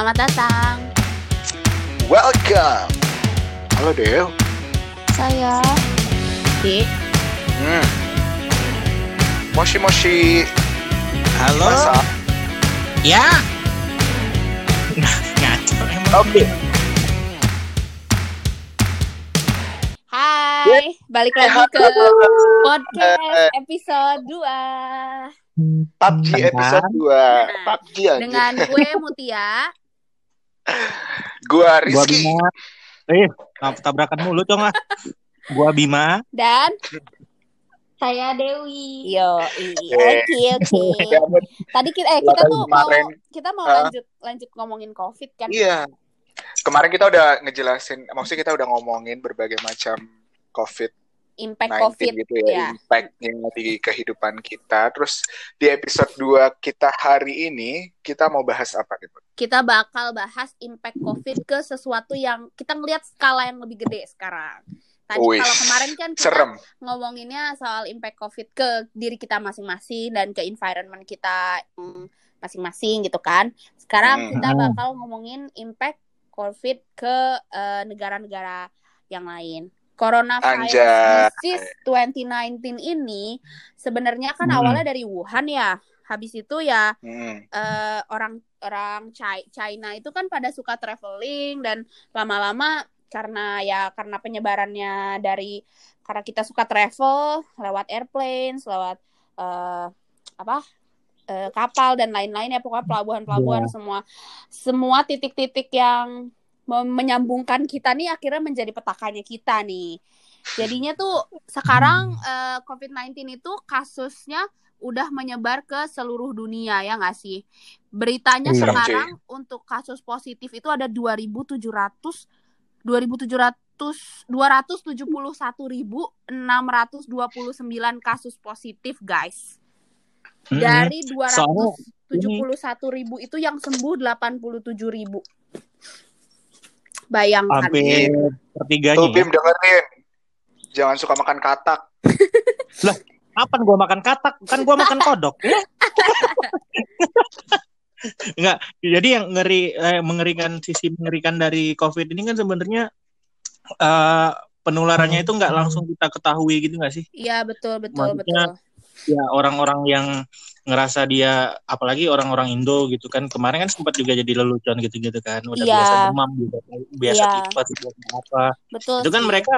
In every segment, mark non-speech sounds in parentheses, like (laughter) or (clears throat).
Selamat datang. Welcome. Halo Del. Saya Di. Hmm. Moshi Moshi. Halo. Masa? Ya. Ngaco emang. Oke. Hai, balik lagi ke podcast episode 2 PUBG episode 2. PUBG aja. dengan gue Mutia. Gua Gua Rizky. Bima. Eh, tabrakan mulu dong lah. Gua Bima. dan Saya Dewi. yo Oke. oke. Tadi kita eh kita tuh mau Kemarin. kita mau Hah? lanjut lanjut ngomongin covid kan? Iya. Kemarin kita udah ngejelasin, maksudnya kita udah ngomongin berbagai macam COVID-19 Impact covid gitu ya, ya. impact-nya di kehidupan kita. Terus di episode 2 kita hari ini, kita mau bahas apa nih? Kita bakal bahas impact covid ke sesuatu yang kita ngelihat skala yang lebih gede sekarang. Tadi Wih, kalau kemarin kan kita Serem. ngomonginnya soal impact COVID ke diri kita masing-masing dan ke environment kita mm, masing-masing gitu kan. Sekarang Hmm. kita bakal ngomongin impact COVID ke eh, negara-negara yang lain. Coronavirus Anjay. disease 2019 ini sebenarnya kan Hmm. awalnya dari Wuhan ya. Habis itu ya Hmm. eh, orang orang Chi- China itu kan pada suka traveling dan lama-lama karena ya karena penyebarannya dari karena kita suka travel lewat airplanes lewat eh, apa eh, kapal dan lain-lain ya pokoknya pelabuhan-pelabuhan semua semua titik-titik yang menyambungkan kita nih akhirnya menjadi petakannya kita nih jadinya tuh sekarang eh, COVID-19 itu kasusnya udah menyebar ke seluruh dunia ya nggak sih? Beritanya Iya. sekarang untuk kasus positif itu ada 2.700 2.700 271.629 kasus positif guys. Mm-mm. Dari Soalnya 271.000 itu yang sembuh 87.000. Bayangkan. Hampir Tuh pertiganya. ya. Bim dengerin. Jangan suka makan katak. (laughs) Kapan gua makan katak? Kan gua makan kodok. ya. (laughs) Enggak. Jadi yang ngeri eh, mengerikan sisi mengerikan dari COVID ini kan sebenarnya eh, penularannya itu nggak langsung kita ketahui gitu nggak sih? Iya betul betul Maksudnya- betul. Ya orang-orang yang ngerasa dia apalagi orang-orang Indo gitu kan kemarin kan sempat juga jadi lelucon gitu-gitu kan udah Iya. biasa demam gitu biasa tipes biasa apa Betul. itu kan sih. mereka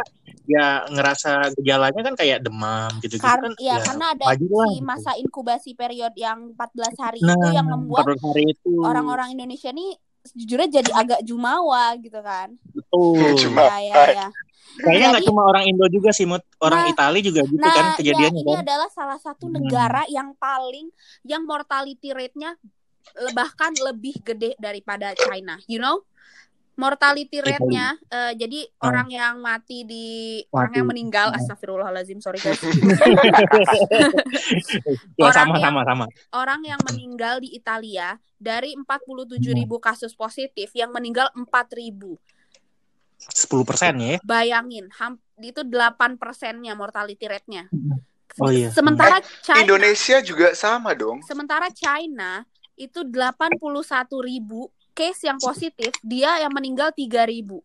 ya ngerasa gejalanya kan kayak demam gitu-gitu Kar- kan ya, karena ada si gitu. masa inkubasi period yang 14 hari nah itu yang membuat 14 hari itu orang-orang Indonesia nih sejujurnya jadi agak jumawa gitu kan. betul (laughs) Jumawa. Ya ya ya. Kayaknya nggak cuma orang Indo juga sih Mut. orang Nah, Itali juga gitu Nah, kan ya, kejadiannya ini kan adalah salah satu Hmm. negara yang paling yang mortality rate-nya bahkan lebih gede daripada China. You know? Mortality Italy. rate-nya eh, jadi Hmm. orang yang mati di orang Mati. yang meninggal Hmm. astagfirullahalazim sorry guys. (laughs) (laughs) ya orang sama yang- sama sama orang yang meninggal di Italia dari 47.000 Hmm. ribu kasus positif yang meninggal 4.000. 10 persen ya Bayangin, ham- itu 8 persennya mortality rate-nya. Oh iya. Sementara China, Indonesia juga sama dong. sementara China itu 81.000 ribu case yang positif, dia yang meninggal 3.000.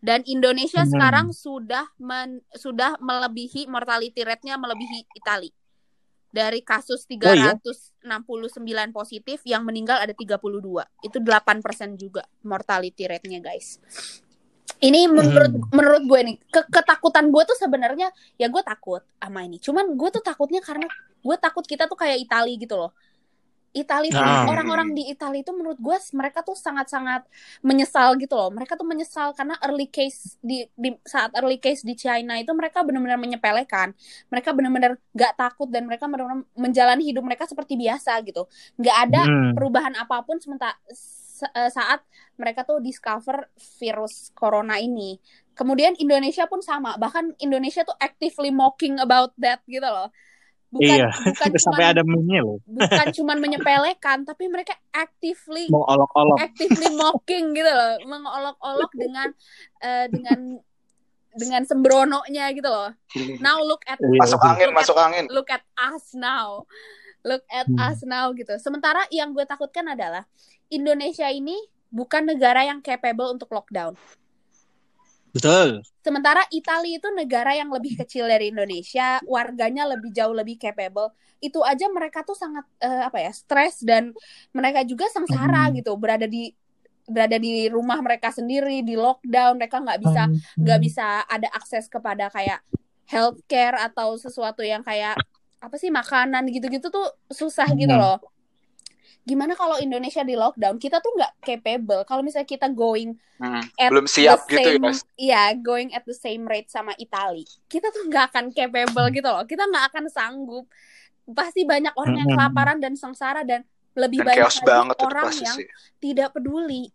Dan Indonesia Hmm. sekarang sudah men- sudah melebihi mortality rate-nya melebihi Itali. Dari kasus Oh iya? 369 positif yang meninggal ada 32. Itu 8% juga mortality rate-nya, guys. Ini menurut Hmm. menurut gue nih, ke- ketakutan gue tuh sebenarnya ya gue takut sama ini. Cuman gue tuh takutnya karena gue takut kita tuh kayak Itali gitu loh. Itali tuh Nah. orang-orang di Itali itu menurut gue mereka tuh sangat-sangat menyesal gitu loh. Mereka tuh menyesal karena early case di, di saat early case di China itu mereka benar-benar menyepelekan. Mereka benar-benar gak takut dan mereka benar-benar menjalani hidup mereka seperti biasa gitu. Nggak ada Hmm. perubahan apa pun sementara se- saat mereka tuh discover virus corona ini. Kemudian Indonesia pun sama. Bahkan Indonesia tuh actively mocking about that gitu loh. Bukan Iya. bukan sampai cuman ada meme loh bukan (laughs) cuman menyepelekan tapi mereka actively mau olok-olok actively mocking gitu loh mengolok-olok dengan eh, dengan dengan sembrononya gitu loh now look at Iya. Masuk angin, Look at- masuk angin. look at us now look at Hmm. us now gitu. Sementara yang gue takutkan adalah Indonesia ini bukan negara yang capable untuk lockdown. Betul. Sementara Italia itu negara yang lebih kecil dari Indonesia, warganya lebih jauh lebih capable. Itu aja mereka tuh sangat eh, apa ya, stres dan mereka juga sengsara Hmm. gitu, berada di berada di rumah mereka sendiri di lockdown, mereka nggak bisa nggak bisa ada akses kepada kayak healthcare atau sesuatu yang kayak apa sih makanan gitu-gitu tuh susah gitu Hmm. loh. Gimana kalau Indonesia di lockdown? Kita tuh nggak capable. Kalau misalnya kita going Hmm, at belum siap the gitu ya same. Iya, going at the same rate sama Itali. Kita tuh nggak akan capable gitu loh. Kita nggak akan sanggup. Pasti banyak orang yang Mm-mm. kelaparan dan sengsara dan lebih Dan banyak lagi banget orang yang sih. tidak peduli.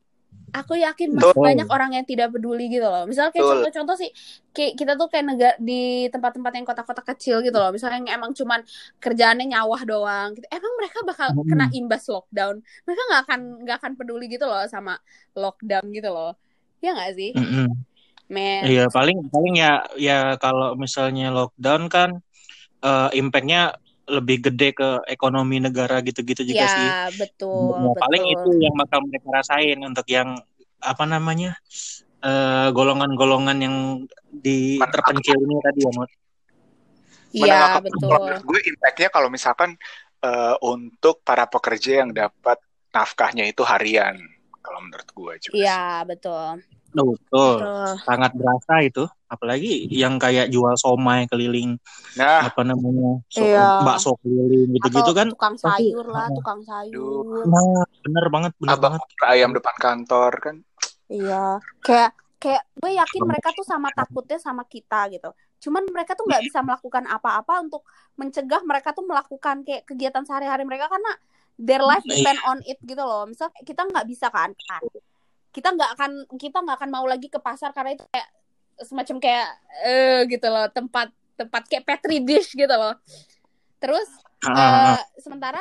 Aku yakin masih Betul. banyak orang yang tidak peduli gitu loh. Misalnya kayak contoh-contoh sih, kayak kita tuh kayak negara di tempat-tempat yang kota-kota kecil gitu loh. Misalnya yang emang cuman kerjaannya nyawah doang. Gitu. Emang mereka bakal Mm-mm. kena imbas lockdown. Mereka nggak akan nggak akan peduli gitu loh sama lockdown gitu loh. Ya nggak sih, Mm-mm. men? Iya paling paling ya ya kalau misalnya lockdown kan eh, impactnya lebih gede ke ekonomi negara gitu-gitu juga sih. Ya betul, Ya, paling betul. itu yang bakal mereka rasain untuk yang apa namanya eh, golongan-golongan yang di terpencil ini tadi ya Mut. Iya betul. Kalau menurut gue impactnya kalau misalkan eh, untuk para pekerja yang dapat nafkahnya itu harian. Kalau menurut gue juga. Iya betul. Oh, betul. Betul. Sangat berasa itu. Apalagi yang kayak jual somai keliling Nah, apa namanya so- Iya. bakso keliling gitu-gitu kan. tukang pasti- sayur lah, Ah. tukang sayur. Nah, bener banget, bener abang banget. ayam depan kantor kan. Iya, kayak kayak gue yakin mereka tuh sama takutnya sama kita gitu. Cuman mereka tuh nggak bisa melakukan apa-apa untuk mencegah mereka tuh melakukan kayak kegiatan sehari-hari mereka karena their life Iya. depend on it gitu loh. Misal kita nggak bisa kan, kan. Kita nggak akan kita nggak akan mau lagi ke pasar karena itu kayak semacam kayak eh gitu loh tempat tempat kayak petri dish gitu loh. Terus Ah, Eh, sementara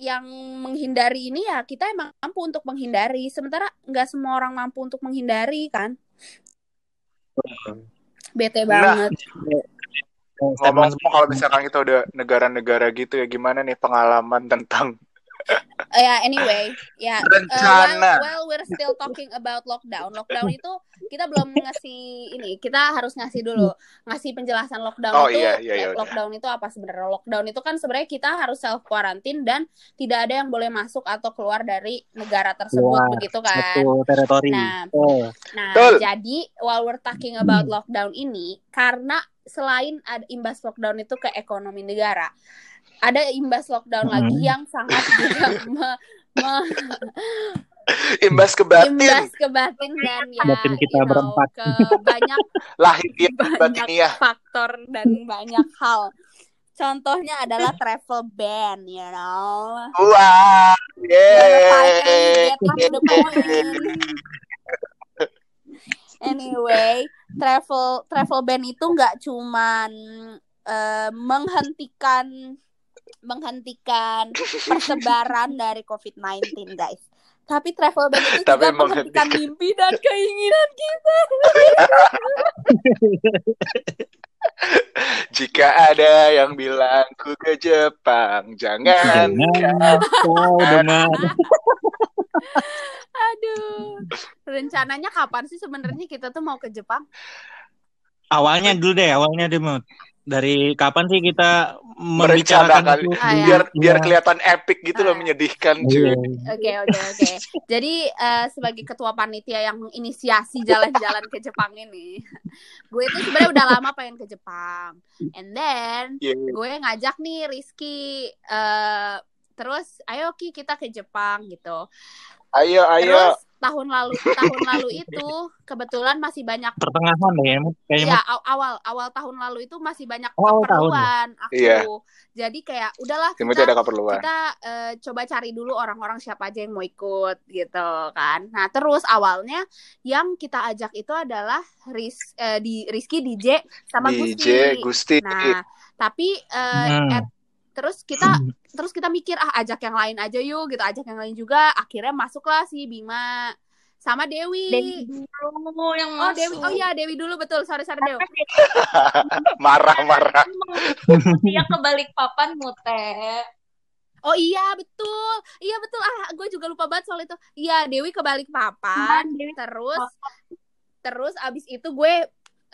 yang menghindari ini ya kita emang mampu untuk menghindari. Sementara nggak semua orang mampu untuk menghindari kan. Bete Nah, banget. statement Ngomong-ngomong kalau misalkan kita udah negara-negara gitu ya gimana nih pengalaman tentang Ya anyway, ya eh, Rencana. while, while we're still talking about lockdown, lockdown itu kita belum ngasih ini, kita harus ngasih dulu ngasih penjelasan lockdown Oh, itu. iya, iya, iya, udah. lockdown itu apa sebenarnya? Lockdown itu kan sebenarnya kita harus self quarantine dan tidak ada yang boleh masuk atau keluar dari negara tersebut Keluar, begitu kan. teritori. Nah, Oh, Nah, Betul. jadi while we're talking about lockdown ini, karena selain ada imbas lockdown itu ke ekonomi negara, ada imbas lockdown Hmm. lagi yang sangat juga (laughs) me- me- imbas ke batin, imbas ke batin dan ya Batin kita you know, berempat. ke banyak (laughs) lahir banyak batin ya. faktor dan banyak hal. Contohnya adalah travel ban, you know. Wah, the point. Anyway, travel travel ban itu nggak cuman eh, menghentikan menghentikan persebaran dari COVID-19, guys. Tapi travel ban itu Tapi juga menghentikan mimpi dan keinginan kita. (laughs) Jika ada yang bilang ku ke Jepang, jangan. jangan kau (laughs) dengar. (laughs) Aduh. Rencananya kapan sih sebenarnya kita tuh mau ke Jepang? Awalnya dulu deh, awalnya deh. Dari kapan sih kita membicarakan Merencanakan itu? Ah, ya. biar biar Iya. kelihatan epic gitu loh Ah. menyedihkan Iya. cuy. Oke oke oke. Jadi eh, sebagai ketua panitia yang menginisiasi jalan-jalan ke Jepang ini, gue itu sebenarnya udah lama pengen ke Jepang. And then Iya. gue ngajak nih Rizky, eh, terus ayo Ki kita ke Jepang gitu. Ayo ayo. Terus tahun lalu tahun lalu itu kebetulan masih banyak Pertengahan deh ya. Kayaknya ya aw- awal awal tahun lalu itu masih banyak Oh, awal tahun keperluan aku. Iya. Jadi kayak udahlah Timothy kita ada keperluan. kita eh, coba cari dulu orang-orang siapa aja yang mau ikut gitu kan. Nah terus awalnya yang kita ajak itu adalah Riz, eh, di Rizky DJ sama DJ Gusti. Gusti. Nah tapi eh, Hmm. at- terus kita (clears throat) terus kita mikir ah ajak yang lain aja yuk gitu ajak yang lain juga akhirnya masuklah si Bima sama Dewi. Dewi dulu yang Oh. Dewi, oh iya Dewi dulu betul. Sorry sorry Dewi. (laughs) Marah-marah. (laughs) Dia ke Balikpapan mute. Oh iya betul, iya betul. Ah, gue juga lupa banget soal itu. Iya Dewi ke Balikpapan, Iya, Dewi terus terus abis itu gue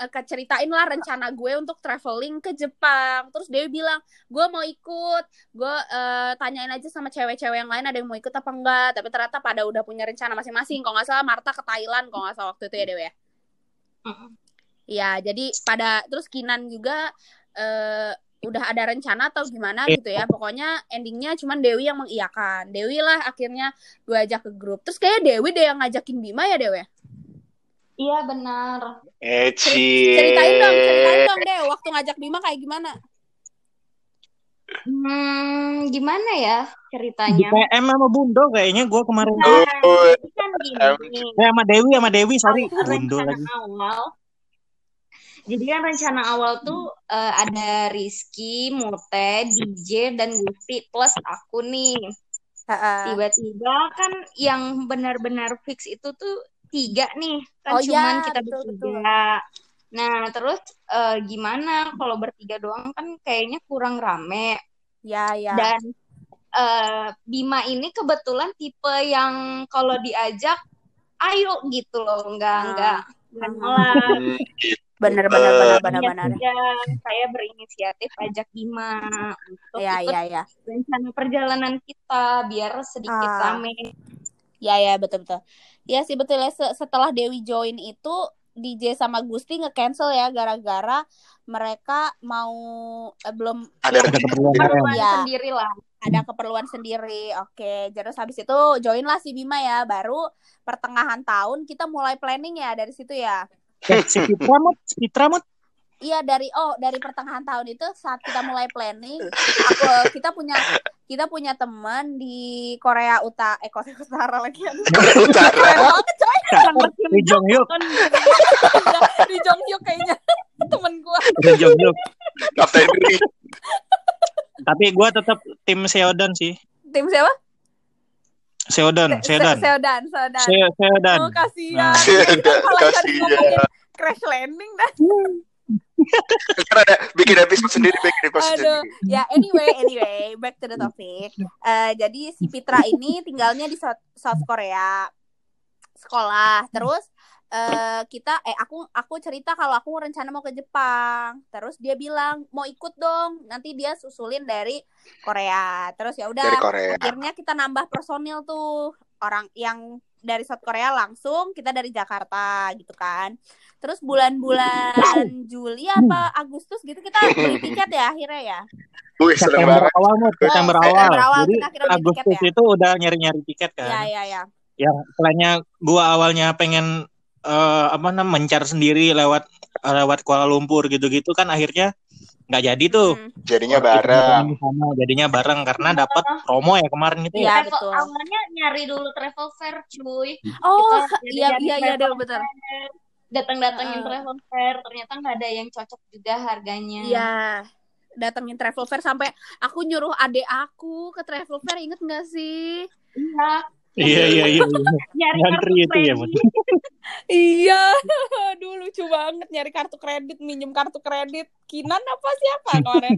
keceritain lah rencana gue untuk traveling ke Jepang. Terus Dewi bilang, gue mau ikut. Gue eh, tanyain aja sama cewek-cewek yang lain ada yang mau ikut apa enggak. Tapi ternyata pada udah punya rencana masing-masing. Kalau nggak salah Marta ke Thailand, kalau nggak salah waktu itu ya Dewi ya. Iya, jadi pada terus Kinan juga eh, udah ada rencana atau gimana Iya. gitu ya. Pokoknya endingnya cuman Dewi yang mengiyakan. Dewi lah akhirnya gue ajak ke grup. Terus kayak Dewi deh yang ngajakin Bima ya Dewi. Iya benar. Eci. Ceritain dong, ceritain dong deh waktu ngajak Bima kayak gimana? Hmm, gimana ya Di ceritanya? PM sama Bundo kayaknya gue kemarin. Nah, Oh, ini kan gini. Eh, sama Dewi sama Dewi, sorry. Awal- Bundo rencana lagi. awal. Jadi kan rencana awal tuh eh, ada Rizky, Mute, DJ, dan Gusti plus aku nih. Tiba-tiba kan yang benar-benar fix itu tuh tiga nih. Kan Oh cuman iya, kita betul, bertiga. Nah, terus eh, gimana kalau bertiga doang kan kayaknya kurang rame. Ya ya. Dan eh, Bima ini kebetulan tipe yang kalau diajak ayo gitu loh, enggak Ah. enggak enggak nolak. Hmm, (laughs) gitu. Bener bener bener bener Iya, bener. iya, saya berinisiatif ajak Bima untuk Ya ikut ya ya. rencana perjalanan kita biar sedikit Ah. rame. Ya ya betul betul. Ya sih betul ya Se- setelah Dewi join itu DJ sama Gusti nge-cancel ya gara-gara mereka mau eh, belum Ada Ada keperluan Keperluan Iya. sendiri lah. ada keperluan sendiri. Oke, terus habis itu join lah si Bima ya. Baru pertengahan tahun kita mulai planning ya dari situ ya. Eh, si Fitra Mut, si Fitra Mut. Iya dari oh dari pertengahan tahun itu saat kita mulai planning, aku kita punya kita punya teman di Korea Utara, eh Korea (laughs) Utara lagi (laughs) aduh. Utara. Keren banget coy Ri Jong Hyuk, di Jonghyuk kayaknya (laughs) temen gua. Ri Jong Hyuk. Kapten Ri. Tapi gue tetap tim Seodan sih. Tim siapa? Seodan, Se- Seodan. Seodan, Seodan. Se- Seodan. Oh kasihan. Nah. Seodan, Kalau tadi kasihan. crash landing dah. Kan ada bikin episode (laughs) sendiri, bikin episode Aduh, sendiri. ya anyway, anyway, back to the topic. Eh, jadi si Pitra ini tinggalnya di South, South Korea, sekolah. Terus eh kita, eh aku aku cerita kalau aku rencana mau ke Jepang. Terus dia bilang mau ikut dong. Nanti dia susulin dari Korea. Terus ya udah. Akhirnya kita nambah personil tuh orang yang dari South Korea langsung kita dari Jakarta gitu kan. Terus bulan-bulan Juli apa Agustus gitu kita beli tiket ya akhirnya ya. Wih, September banget. awal Mut, September Oh, awal. September awal Jadi kita akhirnya beli tiket Agustus ya. itu udah nyari-nyari tiket kan. Ya ya ya. yang selainnya gua awalnya pengen eh, apa namanya mencar sendiri lewat lewat Kuala Lumpur gitu-gitu kan akhirnya nggak jadi tuh Hmm, Jadinya bareng. di sana, jadinya bareng karena dapat promo ya kemarin itu ya Iya, travel, betul. awalnya nyari dulu travel fair cuy. Oh Kita (laughs) iya iya iya betul. fair, Datang-datangin Heeh. travel fair, ternyata nggak ada yang cocok juga harganya. Iya. Datengin travel fair sampai aku nyuruh adek aku ke travel fair inget gak sih? Iya, iya iya iya nyari Ngantri kartu itu ya. (laughs) Iya, aduh lucu banget nyari kartu kredit, minjem kartu kredit. Kinan apa siapa kemarin?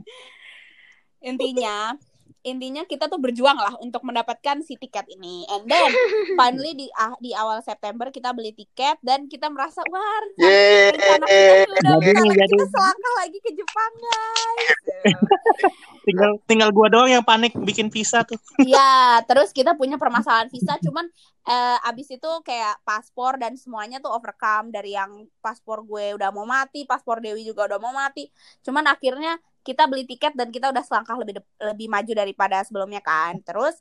(laughs) Intinya, intinya kita tuh berjuang lah untuk mendapatkan si tiket ini. And then (laughs) finally di ah, di awal September kita beli tiket dan kita merasa wah Yeay. rencana kita tuh udah Jadi kita, jadi. kita selangkah lagi ke Jepang guys. (laughs) tinggal tinggal gua doang yang panik bikin visa tuh Iya, terus kita punya permasalahan visa, cuman eh, abis itu kayak paspor dan semuanya tuh overcome dari yang paspor gue udah mau mati, paspor Dewi juga udah mau mati. Cuman akhirnya kita beli tiket dan kita udah selangkah lebih lebih maju daripada sebelumnya kan. Terus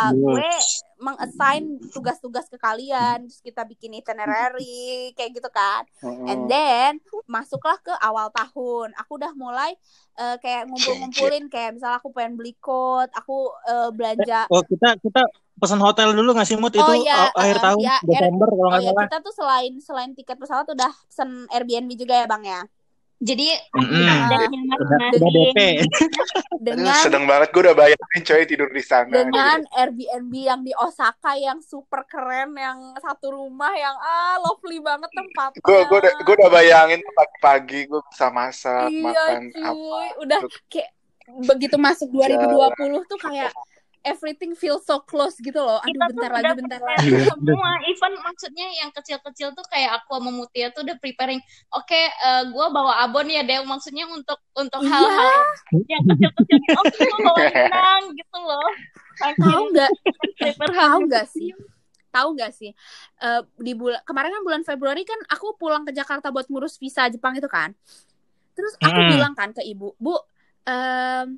Yes. gue mengassign tugas-tugas ke kalian, terus kita bikin itinerary kayak gitu kan. And then masuklah ke awal tahun. Aku udah mulai eh, kayak ngumpul-ngumpulin kayak misalnya aku pengen beli coat, aku eh, belanja oh kita kita pesan hotel dulu nggak sih mut itu Oh, iya, a- akhir uh, tahun ya, Desember kalau Oh nggak ya salah kita tuh selain selain tiket pesawat udah pesen Airbnb juga ya bang ya. Jadi masing-masing. DP Aduh, dengan seneng banget gue udah bayangin coy tidur di sana. dengan Airbnb yang di Osaka yang super keren yang satu rumah yang ah lovely banget tempatnya. Gue gue udah gue udah bayangin pagi-pagi gue bisa masak, iya makan cuy, apa. udah kayak begitu masuk 2020 tuh kayak everything feels so close gitu loh. Aduh Kita bentar lagi bentar lagi. prepare semua. Even maksudnya yang kecil-kecil tuh kayak aku sama Mutia tuh udah preparing. Oke, eh, gue bawa abon ya Dew. Maksudnya untuk untuk Iya. hal-hal yang kecil-kecil. Oke, lo bawa (laughs) benang gitu loh. Tahu nggak? Tahu nggak sih? Tahu nggak sih? Eh, di bulan kemarin kan bulan Februari kan aku pulang ke Jakarta buat ngurus visa Jepang itu kan. Terus aku Mm. bilang kan ke ibu, Bu, em,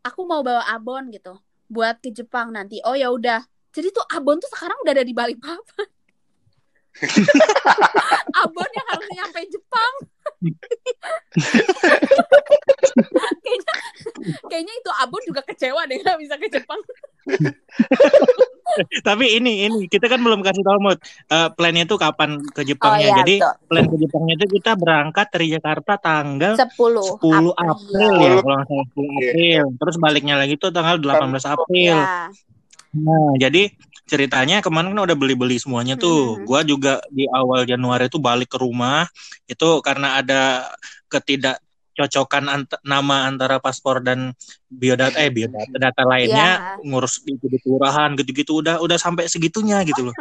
aku mau bawa abon gitu buat ke Jepang nanti. Oh ya udah. Jadi tuh abon tuh sekarang udah ada di Balikpapan. (laughs) abon yang harus nyampe Jepang. Kayaknya (laughs) kayaknya itu abon juga kecewa deh nggak bisa ke Jepang. (laughs) tapi ini ini kita kan belum kasih tahu mood Eh, plannya itu kapan ke Jepangnya Oh, iya, jadi betul. plan ke Jepangnya itu kita berangkat dari Jakarta tanggal 10 10 April ya April. kalau nggak salah 10 April terus baliknya lagi tuh tanggal 18 April Ya. Nah, jadi ceritanya kemarin kan udah beli-beli semuanya tuh. Mhm. Gua juga di awal Januari tuh balik ke rumah. Itu karena ada ketidakcocokan ant- nama antara paspor dan biodata eh biodata data lainnya ngurus di, di kelurahan gitu-gitu udah udah sampai segitunya gitu loh.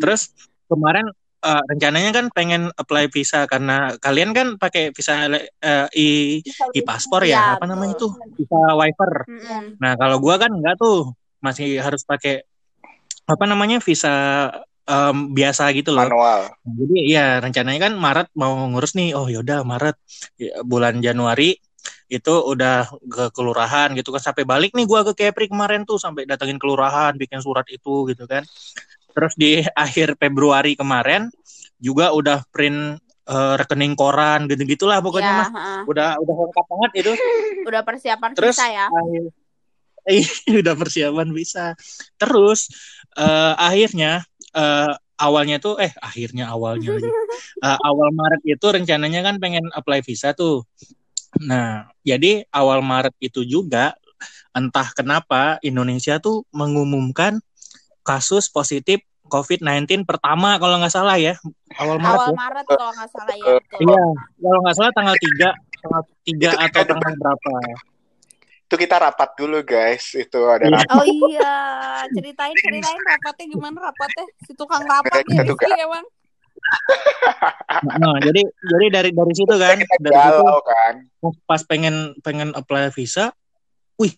Terus kemarin eh, rencananya kan pengen apply visa karena kalian kan pakai visa eh, i i paspor Iya, ya, apa namanya tuh? Visa waiver. Mm-mm. Nah, kalau gua kan enggak tuh, masih harus pakai apa namanya visa em, biasa gitu loh. Manual. Jadi ya rencananya kan Maret mau ngurus nih. Oh yaudah Maret Ya, bulan Januari itu udah ke kelurahan gitu kan sampai balik nih gua ke Kepri kemarin tuh sampai datengin kelurahan bikin surat itu gitu kan. Terus di (laughs) akhir Februari kemarin juga udah print eh, rekening koran gitu-gitulah pokoknya Ya, mah heeh. udah udah lengkap banget itu. (laughs) udah persiapan Terus visa ya. akhir- (laughs) udah persiapan bisa. Terus eh, akhirnya eh, awalnya tuh eh akhirnya awalnya. (laughs) Eh, awal Maret itu rencananya kan pengen apply visa tuh. Nah, jadi awal Maret itu juga entah kenapa Indonesia tuh mengumumkan kasus positif COVID-19 pertama kalau nggak salah ya. Awal Maret Awal ya. Maret kalau nggak salah ya. betul. Iya, kalau nggak salah tanggal 3, tanggal 3 atau tanggal berapa. Itu kita rapat dulu guys. Itu ada Iya. rapat. Oh iya, ceritain ceritain rapatnya gimana rapatnya si tukang rapat Kita nih tuh Rizky emang. Nah, jadi jadi dari dari situ kan, Kita dari situ kan. pas- pengen pengen apply visa, wih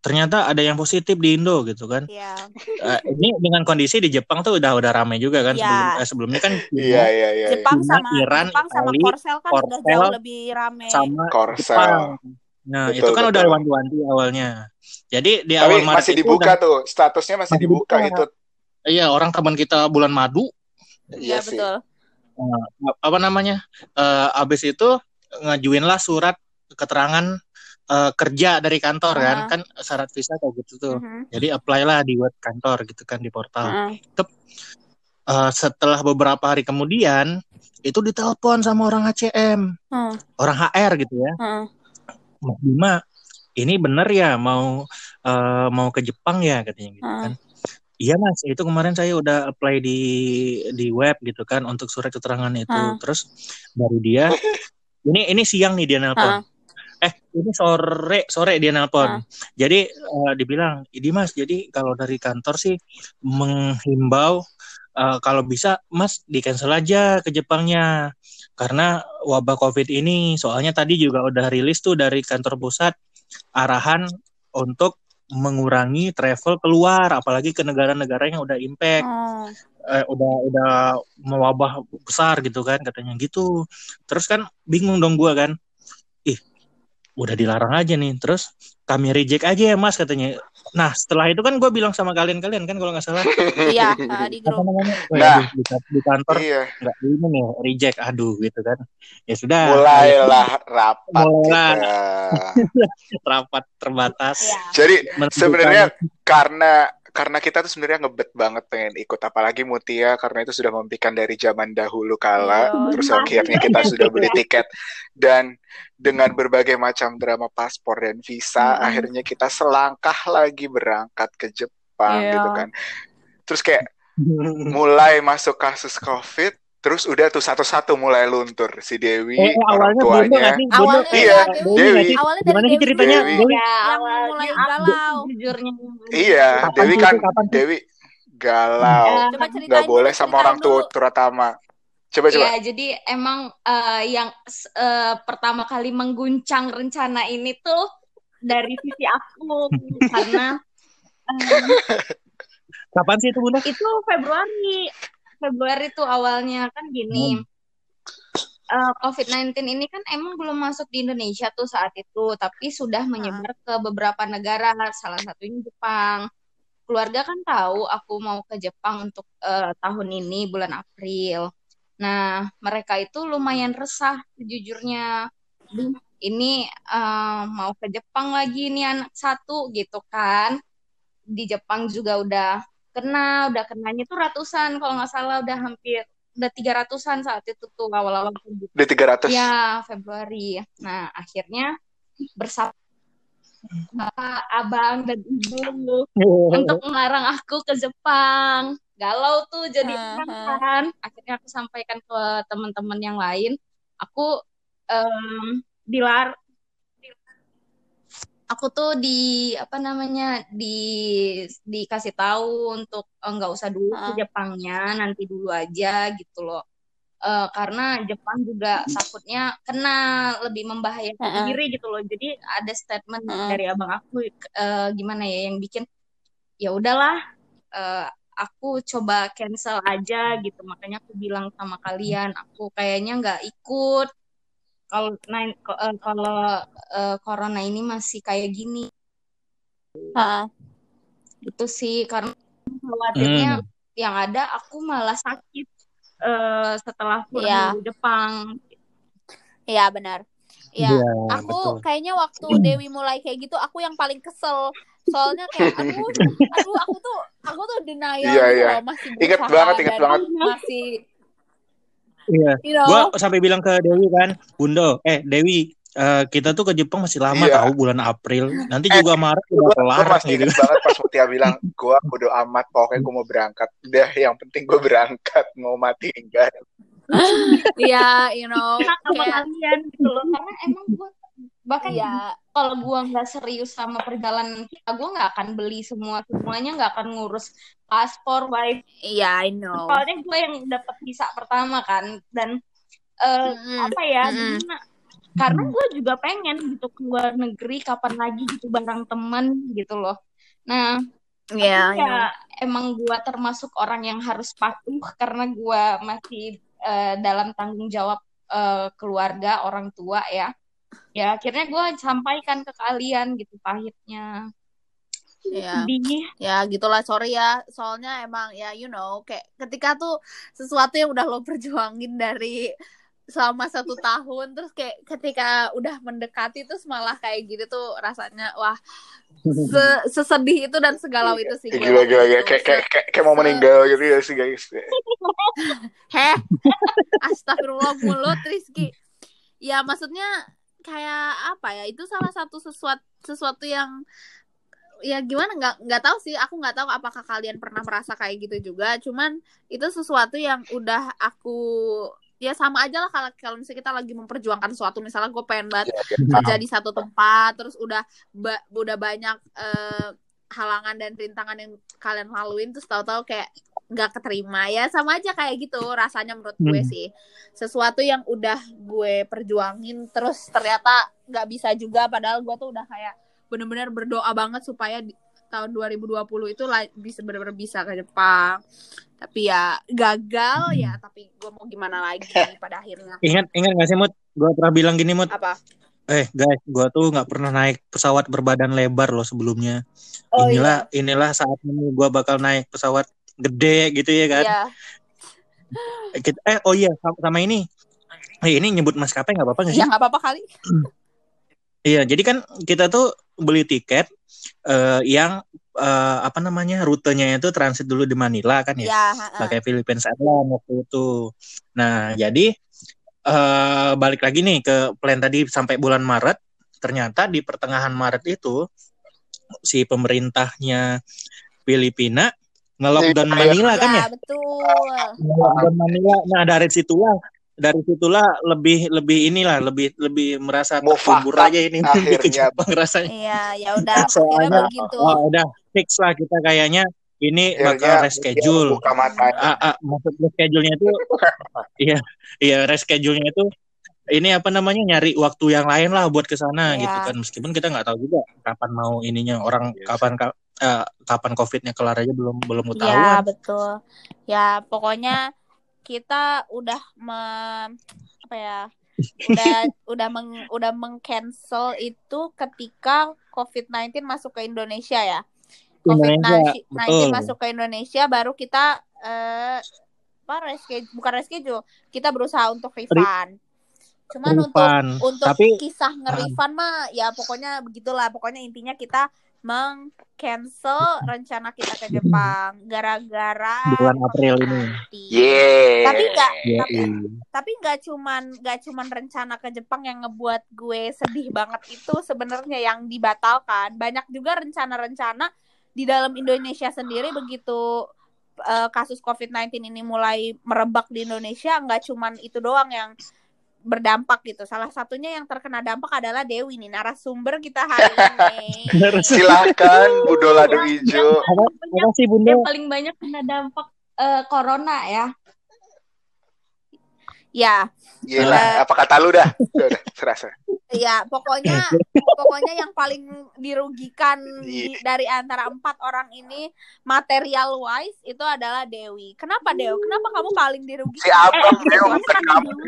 ternyata ada yang positif di Indo gitu kan. Iya. Eh, ini dengan kondisi di Jepang tuh udah udah ramai juga kan Iya. sebelum eh, sebelumnya kan Cina Iya iya iya. Jepang sama Iran, Jepang sama Itali, Korsel kan udah Korsel, jauh lebih rame. sama Korsel. Jepang. Nah, Betul, itu kan udah betul. wanti-wanti awalnya. Jadi di Tapi awal Maret masih dibuka udah, tuh. Statusnya masih, Masih dibuka, dibuka. itu. iya orang teman kita bulan madu Iya Iya betul. Nah, apa namanya eh abis itu ngajuinlah surat keterangan eh, kerja dari kantor kan Aha. kan syarat visa kayak gitu tuh Mhm. jadi apply lah di web kantor gitu kan di portal Heeh. Eh, setelah beberapa hari kemudian itu ditelepon sama orang HCM Heeh. orang HR gitu ya Heeh. Mas Bima ini bener ya mau eh, mau ke Jepang ya katanya gitu Heeh. kan Iya mas, itu kemarin saya udah apply di di web gitu kan untuk surat keterangan itu. Heeh. Terus dari dia, ini ini siang nih dia nelpon. Eh ini sore sore dia nelpon. Jadi eh, dibilang, ini mas, jadi kalau dari kantor sih menghimbau eh, kalau bisa mas di cancel aja ke Jepangnya karena wabah COVID ini. Soalnya tadi juga udah rilis tuh dari kantor pusat arahan untuk mengurangi travel keluar, apalagi ke negara-negara yang udah impact, Oh. eh, udah udah mewabah besar gitu kan katanya gitu. Terus kan bingung dong gua kan, udah dilarang aja nih. Terus kami reject aja ya mas katanya. Nah setelah itu kan gue bilang sama kalian-kalian kan kalau nggak salah (laughs) Iya, eh, di grup. Nah. di, di kantor Iya. nggak ini nih reject, aduh gitu kan. Ya sudah, Mulailah rapat Mulailah. (laughs) rapat terbatas. Iya. Jadi sebenarnya karena karena kita tuh sebenarnya ngebet banget pengen ikut apalagi Mutia karena itu sudah mempikan dari zaman dahulu kala Ayo, terus akhirnya kita sudah beli tiket dan dengan berbagai macam drama paspor dan visa hmm. akhirnya kita selangkah lagi berangkat ke Jepang Ayo. gitu kan terus kayak mulai masuk kasus covid Terus udah tuh satu-satu mulai luntur si Dewi, eh, orang tuanya. Awalnya iya, Dewi. Dewi. Awalnya Gimana sih ceritanya? Dewi. Dewi. Ya, awalnya mulai galau. Jujurnya. Iya, kapan Dewi kan kapan Dewi galau. Ya, Gak boleh sama orang tua terutama. Coba coba. Iya, jadi emang uh, yang uh, pertama kali mengguncang rencana ini tuh dari sisi aku karena um, Kapan sih itu Bunda? Itu Februari. Februari tuh awalnya kan gini. Hmm. Uh, COVID-19 ini kan emang belum masuk di Indonesia tuh saat itu, tapi sudah menyebar ke beberapa negara, salah satunya Jepang. Keluarga kan tahu aku mau ke Jepang untuk uh, tahun ini bulan April. Nah, mereka itu lumayan resah sejujurnya. Ini uh, mau ke Jepang lagi nih anak satu gitu kan. Di Jepang juga udah kena udah kenanya tuh ratusan kalau nggak salah udah hampir udah tiga ratusan saat itu tuh awal-awal udah tiga ratus? Ya Februari. Nah akhirnya bersama abang dan ibu untuk melarang aku ke Jepang. Galau tuh jadi uh -huh. kan akhirnya aku sampaikan ke teman-teman yang lain. Aku um, dilar aku tuh di apa namanya di dikasih tahu untuk eh, nggak uh, usah dulu ke Jepangnya nanti dulu aja gitu loh. Uh, karena Jepang juga takutnya kena lebih membahayakan uh -uh. diri gitu loh. Jadi ada statement uh -uh. dari abang aku uh, gimana ya yang bikin ya udahlah uh, aku coba cancel aja gitu. Makanya aku bilang sama kalian aku kayaknya nggak ikut kalau uh, kalau uh, corona ini masih kayak gini uh. itu sih karena khawatirnya hmm. yang ada aku malah sakit uh, setelah pulang yeah. dari Jepang Iya benar Ya, ya aku betul. kayaknya waktu Dewi mulai kayak gitu, aku yang paling kesel. Soalnya kayak aku, aduh, aku tuh, aku tuh denial gitu yeah. masih Ingat banget, ingat banget. Masih Iya. You know? Gua sampai bilang ke Dewi kan, Bundo, eh Dewi, uh, kita tuh ke Jepang masih lama iya. tahu bulan April. Nanti eh, juga Maret udah kelar masih gitu. banget pas Mutia bilang, (laughs) gua bodo amat pokoknya gua mau berangkat. Udah yang penting gua berangkat, mau mati enggak. (laughs) Iya, you know, kayak kalian gitu loh. Karena emang gua bahkan ya kalau gue nggak serius sama perjalanan kita gue nggak akan beli semua. Semuanya nggak akan ngurus paspor wife iya yeah, I know. Soalnya gue yang dapat visa pertama kan dan uh, mm apa ya mm -hmm. karena gue juga pengen gitu ke luar negeri kapan lagi gitu bareng teman gitu loh. Nah yeah, ya emang gue termasuk orang yang harus patuh karena gue masih uh, dalam tanggung jawab uh, keluarga orang tua ya ya akhirnya gue sampaikan ke kalian gitu pahitnya. Ya ya gitulah. Sorry ya. Soalnya emang ya you know kayak ketika tuh sesuatu yang udah lo perjuangin dari selama satu tahun terus kayak ketika udah mendekati terus malah kayak gitu tuh rasanya wah se sesedih itu dan segalau itu sih. Gila gila. Gila kayak kayak kayak, kayak mau meninggal gitu ya sih guys. (laughs) Heh. Astagfirullah mulut Rizky. Ya maksudnya kayak apa ya itu salah satu sesuatu sesuatu yang ya gimana nggak nggak tahu sih aku nggak tahu apakah kalian pernah merasa kayak gitu juga cuman itu sesuatu yang udah aku ya sama aja lah kalau kalau misalnya kita lagi memperjuangkan sesuatu misalnya gue pengen banget ya, ya. kerja di satu tempat terus udah ba udah banyak uh, halangan dan rintangan yang kalian laluin terus tahu-tahu kayak nggak keterima. Ya sama aja kayak gitu rasanya menurut gue hmm. sih. Sesuatu yang udah gue perjuangin terus ternyata nggak bisa juga padahal gue tuh udah kayak bener-bener berdoa banget supaya di, tahun 2020 itu bisa bener-bener bisa ke Jepang. Tapi ya gagal ya tapi gue mau gimana lagi pada akhirnya. ingat ingat gak sih mut? Gue pernah bilang gini mut. Apa Eh guys, gue tuh nggak pernah naik pesawat berbadan lebar loh sebelumnya. Oh, inilah iya. inilah saat ini gue bakal naik pesawat gede gitu ya kan. Iya. Eh oh iya sama, sama ini. Eh, ini nyebut maskapai nggak apa-apa nggak sih? Ya nggak apa-apa kali. (clears throat) Iya, jadi kan kita tuh beli tiket uh, yang uh, apa namanya rutenya itu transit dulu di Manila kan ya, ya pakai Philippines Airlines waktu itu. Nah jadi uh, balik lagi nih ke plan tadi sampai bulan Maret, ternyata di pertengahan Maret itu si pemerintahnya Filipina ngelockdown iya, Manila kan ya? ya? betul. Ngelockdown Manila. Nah dari situlah dari situlah lebih lebih inilah lebih lebih merasa terkubur aja ini (laughs) akhirnya. ke Jepang rasanya. Iya, ya udah soalnya begitu. Oh, udah fix lah kita kayaknya ini akhirnya, bakal reschedule. Buka mata. Ah, ah, maksud reschedule-nya itu (laughs) iya, iya reschedule-nya itu ini apa namanya nyari waktu yang lain lah buat ke sana ya. gitu kan meskipun kita nggak tahu juga kapan mau ininya orang yes. kapan uh, kapan covidnya kelar aja belum belum tahu ya betul ya pokoknya kita udah me, apa ya udah (laughs) udah meng, udah mengcancel itu ketika COVID-19 masuk ke Indonesia ya. COVID-19 masuk ke Indonesia baru kita eh apa reschedule bukan reschedule, kita berusaha untuk refund. Cuman refund. untuk untuk Tapi, kisah nge-refund mah ya pokoknya begitulah, pokoknya intinya kita meng-cancel rencana kita ke Jepang gara-gara bulan April ini. Yeah. Tapi enggak yeah. tapi tapi enggak cuman enggak cuman rencana ke Jepang yang ngebuat gue sedih banget itu sebenarnya yang dibatalkan. Banyak juga rencana-rencana di dalam Indonesia sendiri begitu uh, kasus COVID-19 ini mulai merebak di Indonesia enggak cuman itu doang yang berdampak gitu. Salah satunya yang terkena dampak adalah Dewi nih narasumber kita hari ini. Silakan Bu Dola. Apa sih Bunda? Yang paling banyak kena dampak uh, corona ya. Ya. Iya uh, apa kata lu dah? Udah, serasa. Iya, pokoknya pokoknya yang paling dirugikan di, iya. dari antara empat orang ini material wise itu adalah Dewi. Kenapa Dewi? Kenapa kamu paling dirugikan? Si Abang eh, Dewi, bukan kamu. (laughs)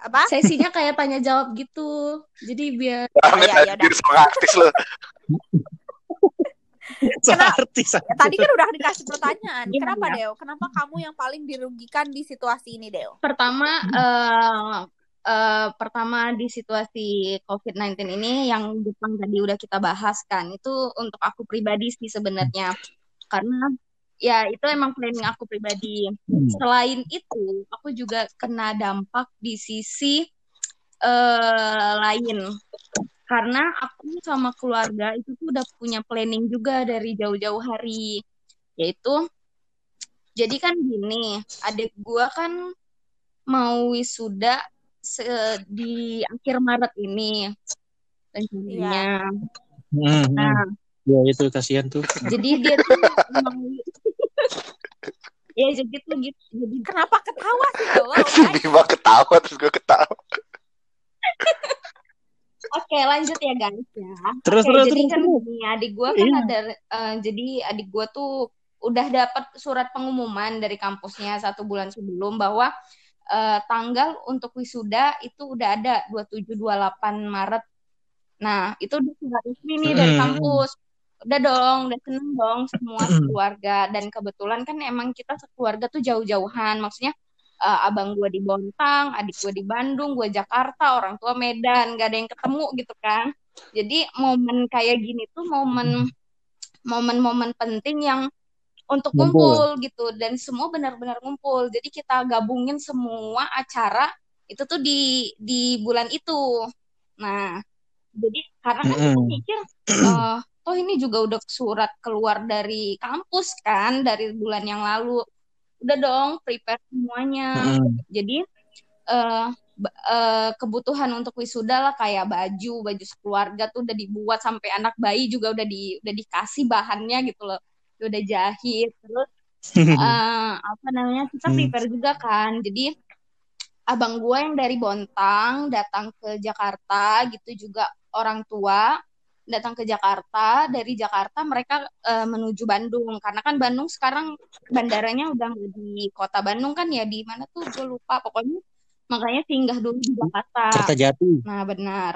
Apa? Sesinya kayak tanya jawab gitu. Jadi biar oh, ya, ya, ya, artis loh. (laughs) Kenapa? Ya, tadi kan udah dikasih pertanyaan. Kenapa ya. Deo? Kenapa kamu yang paling dirugikan di situasi ini, Deo? Pertama, uh, uh, pertama di situasi COVID-19 ini yang Jepang tadi udah kita bahas kan, itu untuk aku pribadi sih sebenarnya. Karena ya itu emang planning aku pribadi. Hmm. Selain itu, aku juga kena dampak di sisi uh, lain karena aku sama keluarga itu tuh udah punya planning juga dari jauh-jauh hari. Yaitu jadi kan gini adik gua kan mau wisuda se di akhir Maret ini. Rencananya ya. nah. Ya itu kasihan tuh. Jadi dia tuh mau ya jadi tuh gitu jadi kenapa ketawa sih lo tiba (laughs) ketawa terus gue ketawa (laughs) Oke lanjut ya guys ya. Terus Oke, terus jadi terus. kan terus. adik gue kan iya. ada uh, jadi adik gue tuh udah dapat surat pengumuman dari kampusnya satu bulan sebelum bahwa uh, tanggal untuk wisuda itu udah ada 27 28 Maret. Nah, itu udah surat resmi nih dari kampus. Udah dong, udah seneng dong semua keluarga dan kebetulan kan emang kita sekeluarga tuh jauh-jauhan. Maksudnya uh, abang gue di Bontang, adik gue di Bandung, gue Jakarta, orang tua Medan, gak ada yang ketemu gitu kan. Jadi momen kayak gini tuh momen momen-momen penting yang untuk ngumpul gitu dan semua benar-benar ngumpul. Jadi kita gabungin semua acara itu tuh di di bulan itu. Nah, jadi karena kan kita mikir uh, oh ini juga udah surat keluar dari kampus kan dari bulan yang lalu udah dong prepare semuanya hmm. jadi uh, uh, kebutuhan untuk wisuda lah kayak baju baju sekeluarga tuh udah dibuat sampai anak bayi juga udah di udah dikasih bahannya gitu loh udah jahit terus uh, (laughs) apa namanya kita hmm. prepare hmm. juga kan jadi abang gue yang dari Bontang datang ke Jakarta gitu juga orang tua datang ke Jakarta dari Jakarta mereka uh, menuju Bandung. Karena kan Bandung sekarang bandaranya udah di kota Bandung kan ya di mana tuh? Gue lupa. Pokoknya makanya singgah dulu di Jakarta. Jakarta Jati. Nah benar.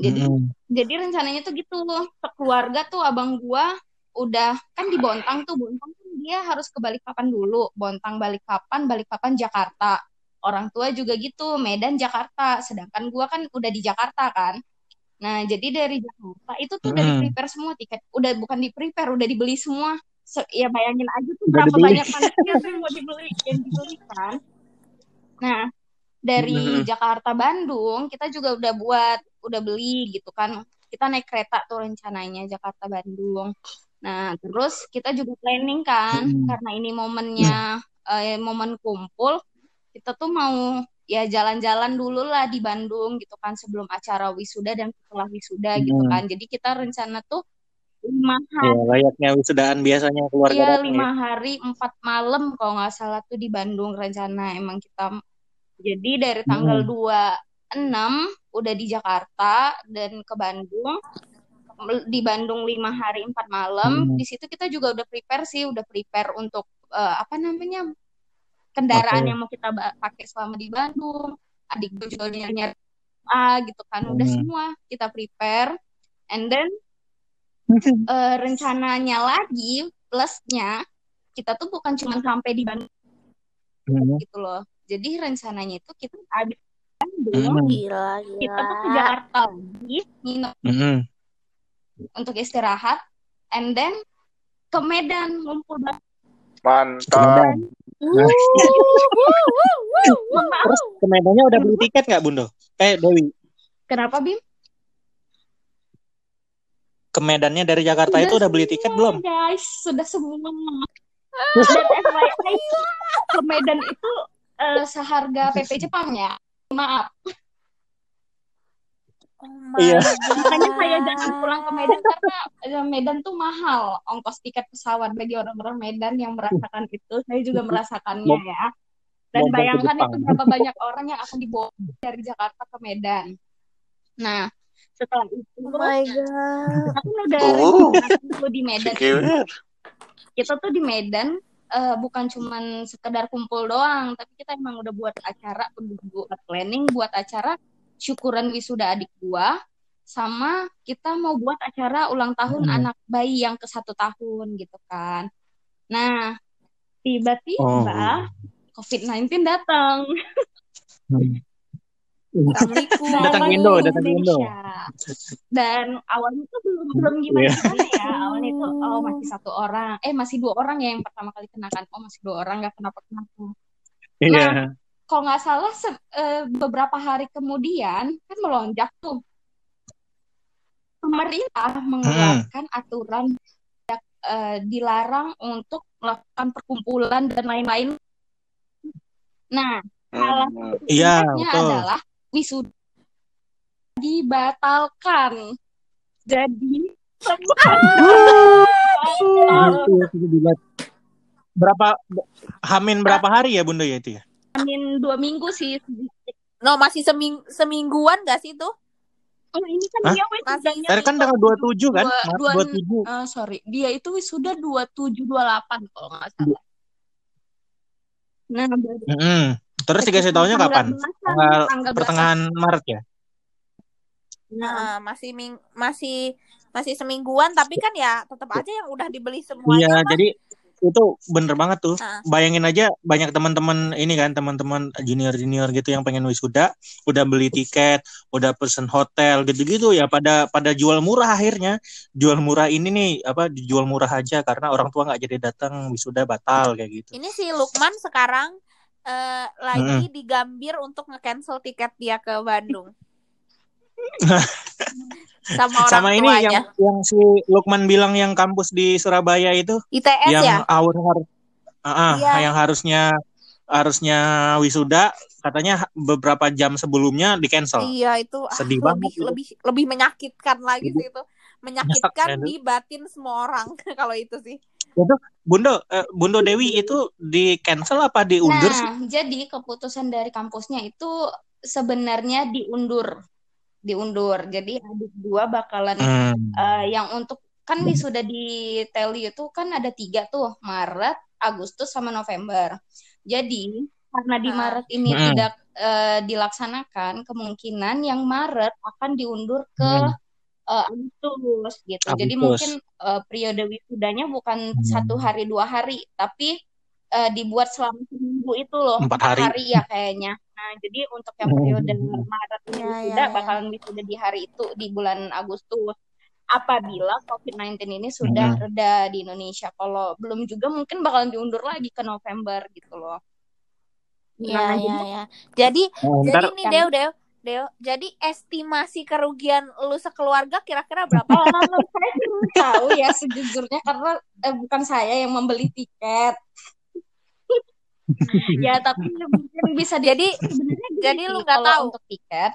Jadi hmm. jadi rencananya tuh gitu. Sekeluarga tuh abang gua udah kan di Bontang tuh. Bontang kan dia harus ke Balikpapan dulu. Bontang Balikpapan Balikpapan Jakarta. Orang tua juga gitu Medan Jakarta. Sedangkan gua kan udah di Jakarta kan Nah, jadi dari Jakarta itu tuh udah di prepare semua tiket. Udah bukan di prepare, udah dibeli semua. So, ya bayangin aja tuh berapa banyak manusia tuh yang mau dibeli yang dibelikan. Nah, dari hmm. Jakarta Bandung kita juga udah buat udah beli gitu kan kita naik kereta tuh rencananya Jakarta Bandung nah terus kita juga planning kan hmm. karena ini momennya hmm. eh, momen kumpul kita tuh mau ya jalan-jalan dulu lah di Bandung gitu kan sebelum acara wisuda dan setelah wisuda gitu hmm. gitu kan jadi kita rencana tuh lima iya, hari ya, layaknya wisudaan biasanya keluarga iya lima ya. hari empat malam kalau nggak salah tuh di Bandung rencana emang kita jadi dari tanggal hmm. 26 udah di Jakarta dan ke Bandung. Di Bandung lima hari empat malam. Hmm. Di situ kita juga udah prepare sih, udah prepare untuk uh, apa namanya kendaraan okay. yang mau kita pakai selama di Bandung. Adik gue juga nyari ah gitu kan, udah hmm. semua kita prepare. And then uh, (laughs) rencananya lagi plusnya kita tuh bukan cuma sampai di Bandung hmm. gitu loh jadi rencananya itu kita habis Bandung, mm. gila, gila. kita tuh ke Jakarta lagi, nginep mm. untuk istirahat, and then ke Medan ngumpul Mantap. Terus ke Medannya udah beli tiket nggak Bundo? Eh Dewi. Kenapa Bim? Ke Medannya dari Jakarta sudah itu udah beli tiket belum? Guys, sudah semua. Dan FYI, (laughs) ke Medan itu uh, seharga PP Jepang ya. Maaf. Oh iya. (laughs) Makanya saya jangan pulang ke Medan karena eh, Medan tuh mahal ongkos tiket pesawat bagi orang-orang Medan yang merasakan itu. Saya juga merasakannya ya. Dan bayangkan itu berapa banyak (laughs) orang yang akan dibawa dari Jakarta ke Medan. Nah, setelah itu, oh my God. aku udah oh. di Medan. Kita tuh di Medan uh, bukan cuman sekedar kumpul doang, tapi kita emang udah buat acara, buat planning, buat acara syukuran wisuda adik gua, sama kita mau buat acara ulang tahun hmm. anak bayi yang ke satu tahun gitu kan. Nah, tiba-tiba oh. COVID-19 datang. Hmm. Assalamualaikum. datang Indo, datang Indo. Dan awalnya tuh belum belum gimana yeah. gimana ya. Awalnya itu oh masih satu orang, eh masih dua orang ya yang pertama kali kenakan. Oh masih dua orang nggak kenapa kenapa. Iya. Yeah. Kalau nggak salah se uh, beberapa hari kemudian kan melonjak tuh. Pemerintah mengeluarkan hmm. aturan uh, dilarang untuk melakukan perkumpulan dan lain-lain. Nah, salah satu iya, adalah wisuda dibatalkan. Jadi (laughs) berapa hamin berapa hari ya bunda ya itu ya? Hamin dua minggu sih. No masih seming semingguan gak sih itu? Oh ini kan Hah? dia wisudanya. Tadi kan tanggal dua tujuh kan? Dua tujuh. Uh, sorry, dia itu wisuda dua tujuh dua delapan kalau nggak salah. Nah, mm -hmm. Terus dikasih tahunya kapan? Tanggal, tanggal pertengahan Maret ya? Nah, masih ming masih masih semingguan tapi kan ya tetap aja yang udah dibeli semua. Iya, jadi itu bener banget tuh. Nah. Bayangin aja banyak teman-teman ini kan teman-teman junior-junior gitu yang pengen wisuda, udah beli tiket, udah pesen hotel gitu-gitu ya pada pada jual murah akhirnya. Jual murah ini nih apa dijual murah aja karena orang tua nggak jadi datang wisuda batal kayak gitu. Ini si Lukman sekarang uh, lagi hmm. digambir untuk nge-cancel tiket dia ke Bandung. (laughs) sama orang sama ini tuanya. yang yang si Lukman bilang yang kampus di Surabaya itu. ITS yang ya? awal harus uh, iya. yang harusnya harusnya wisuda katanya beberapa jam sebelumnya di cancel. Iya itu ah, sedih ah, banget lebih, lebih lebih menyakitkan lagi sih itu. Menyakitkan. di batin semua orang (laughs) kalau itu sih. Itu Bundo eh, Bundo Dewi itu di cancel apa diundur nah, sih? jadi keputusan dari kampusnya itu sebenarnya diundur diundur jadi adik dua bakalan hmm. uh, yang untuk kan nih sudah di teli itu kan ada tiga tuh Maret Agustus sama November jadi karena di ah. Maret ini hmm. tidak uh, dilaksanakan kemungkinan yang Maret akan diundur ke hmm uh, Agustus gitu. Agustus. Jadi mungkin uh, periode wisudanya bukan hmm. satu hari dua hari, tapi uh, dibuat selama seminggu itu loh empat hari. hari ya kayaknya nah jadi untuk yang periode Maret ini ya, sudah ya, bakalan wisuda di hari itu di bulan Agustus apabila COVID-19 ini sudah hmm. reda di Indonesia. Kalau belum juga mungkin bakalan diundur lagi ke November gitu loh. Iya, iya, iya. Jadi, oh, jadi nih Deo, Deo, Deo, jadi estimasi kerugian lu sekeluarga kira-kira berapa? Oh, saya tahu ya sejujurnya karena eh, bukan saya yang membeli tiket. (laughs) ya tapi mungkin bisa jadi jadi lu nggak tahu untuk tiket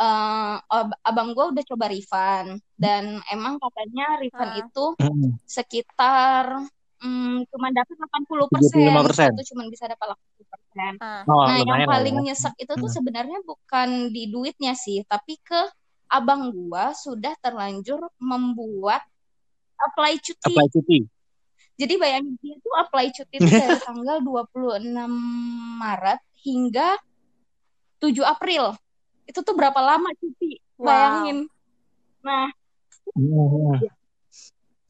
uh, abang gue udah coba refund dan emang katanya refund uh. itu hmm. sekitar um, cuma dapat 80 persen itu cuma bisa dapat 80 persen. Uh. Oh, nah yang paling ya. nyesek itu tuh hmm. sebenarnya bukan di duitnya sih, tapi ke abang gua sudah terlanjur membuat apply cuti. Apply cuti. Jadi bayangin dia tuh apply cuti itu (laughs) dari tanggal 26 Maret hingga 7 April. Itu tuh berapa lama cuti? Wow. bayangin. Nah. Oh.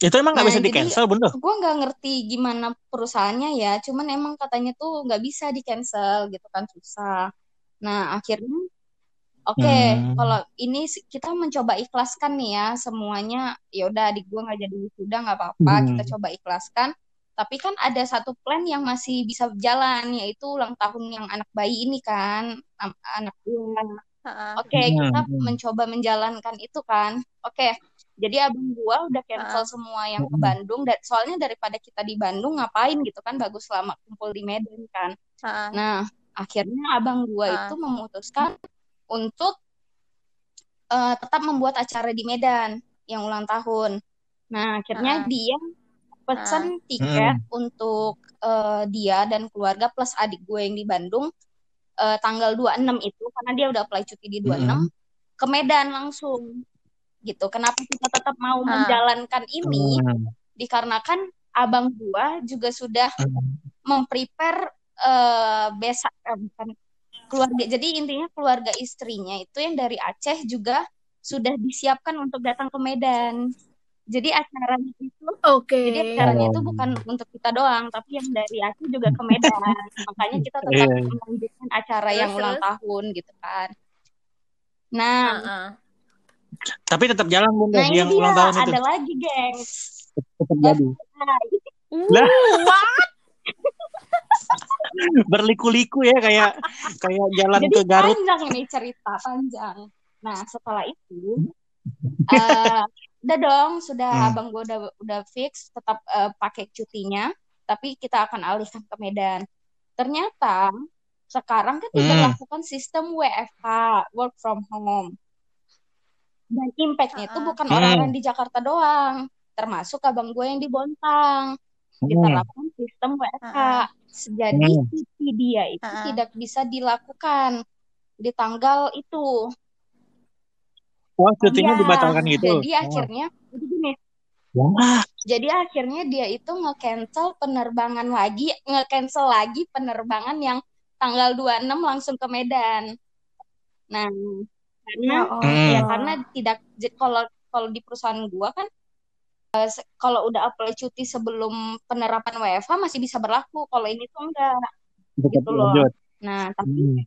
itu emang nggak nah, bisa di cancel bunda gue nggak ngerti gimana perusahaannya ya. Cuman emang katanya tuh nggak bisa di cancel gitu kan susah. Nah akhirnya Oke, okay, hmm. kalau ini kita mencoba ikhlaskan nih ya semuanya. Ya udah, adik gue nggak jadi wisuda nggak apa-apa. Hmm. Kita coba ikhlaskan. Tapi kan ada satu plan yang masih bisa berjalan, yaitu ulang tahun yang anak bayi ini kan, anak gue Oke, okay, hmm, kita hmm. mencoba menjalankan itu kan. Oke, okay. jadi abang gua udah cancel uh. semua yang ke hmm. Bandung. Dan soalnya daripada kita di Bandung ngapain gitu kan, bagus selama kumpul di Medan kan. Uh. Nah, akhirnya abang gua uh. itu memutuskan untuk uh, tetap membuat acara di Medan yang ulang tahun. Nah, akhirnya uh. dia pesan uh. tiket hmm. untuk uh, dia dan keluarga plus adik gue yang di Bandung uh, tanggal 26 itu karena dia udah apply cuti di 26 mm -hmm. ke Medan langsung gitu. Kenapa kita tetap mau ah. menjalankan ini? Mm. Dikarenakan abang gua juga sudah mm. memprepare uh, besak uh, bukan keluarga. Jadi intinya keluarga istrinya itu yang dari Aceh juga sudah disiapkan untuk datang ke Medan. Jadi acaranya itu okay. Jadi acaranya itu bukan untuk kita doang, tapi yang dari aku juga ke Medan. (laughs) Makanya kita tetap yeah. melanjutkan acara terus, yang ulang tahun gitu kan. Nah, uh -uh. tapi tetap jalan bunda nah, yang dia, ulang tahun itu. Ada lagi, geng. Tetap jadi. Lah, what? (laughs) berliku-liku ya kayak kayak jalan Jadi ke Garut. panjang ini cerita panjang. Nah setelah itu uh, udah dong sudah hmm. abang gue udah udah fix tetap uh, pakai cutinya tapi kita akan alihkan ke Medan ternyata sekarang kan hmm. diberlakukan sistem WFH work from home dan impactnya itu bukan hmm. orang-orang di Jakarta doang termasuk abang gue yang di Bontang hmm. diterapkan sistem WFH jadi hmm. cuti dia itu tidak bisa dilakukan di tanggal itu Wah, cutinya ya, dibatalkan gitu. Jadi oh. akhirnya jadi gini. Wah. Jadi akhirnya dia itu nge-cancel penerbangan lagi, nge-cancel lagi penerbangan yang tanggal 26 langsung ke Medan. Nah, karena oh, ya karena tidak kalau kalau di perusahaan gua kan uh, kalau udah apply cuti sebelum penerapan WFH masih bisa berlaku. Kalau ini tuh enggak. Betul, gitu loh. Lanjut. Nah, tapi hmm.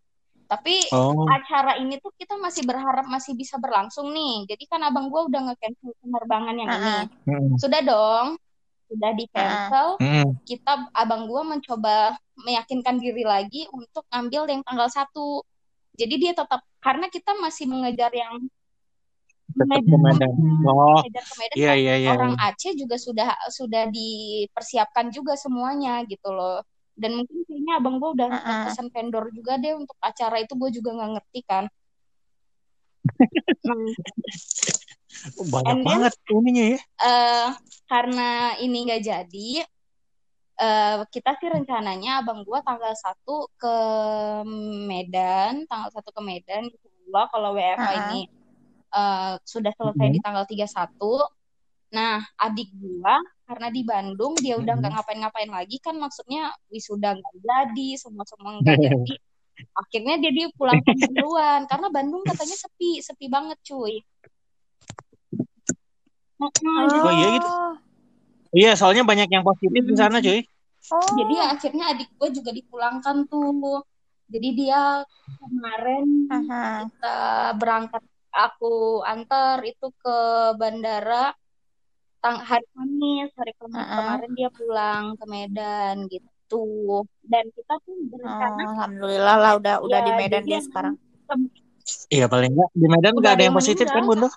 Tapi oh. acara ini tuh kita masih berharap masih bisa berlangsung nih. Jadi kan abang gue udah nge-cancel penerbangan yang uh -huh. ini. Hmm. Sudah dong, sudah di cancel. Uh -huh. Kita abang gue mencoba meyakinkan diri lagi untuk ambil yang tanggal satu. Jadi dia tetap karena kita masih mengejar yang Medan. Oh, iya, iya, iya. Orang Aceh juga sudah sudah dipersiapkan juga semuanya gitu loh dan mungkin kayaknya abang gue udah uh -uh. pesan vendor juga deh untuk acara itu gue juga nggak ngerti kan nah, banyak then, banget ininya ya uh, karena ini nggak jadi uh, kita sih rencananya abang gue tanggal satu ke Medan tanggal satu ke Medan Allah kalau WFH uh -huh. ini uh, sudah selesai -huh. di tanggal 31 Nah, adik gua karena di Bandung dia udah nggak ngapain-ngapain lagi kan maksudnya wisuda nggak jadi, semua semua nggak (laughs) jadi. Akhirnya dia dia pulang duluan karena Bandung katanya sepi, sepi banget cuy. Oh, oh iya gitu. Iya, soalnya banyak yang positif di sana cuy. oh. jadi akhirnya adik gue juga dipulangkan tuh jadi dia kemarin uh-huh. kita berangkat aku antar itu ke bandara tang hari Kamis hari Kamis uh-uh. kemarin dia pulang ke Medan gitu. Dan kita tuh berencana oh, alhamdulillah lah udah ya, udah di Medan dia sekarang. iya paling enggak di Medan nggak ada yang positif kan bunda?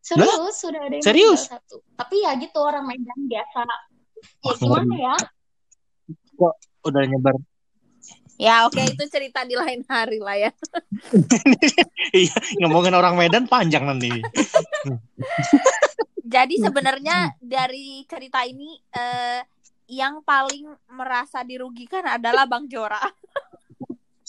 serius? Sudah ada yang serius? satu. Tapi ya gitu orang Medan biasa. Ya gimana ya? Kok udah nyebar Ya oke okay, itu cerita di lain hari lah ya. (laughs) Iya ngomongin orang Medan panjang nanti. Jadi sebenarnya dari cerita ini eh, yang paling merasa dirugikan adalah Bang Jora.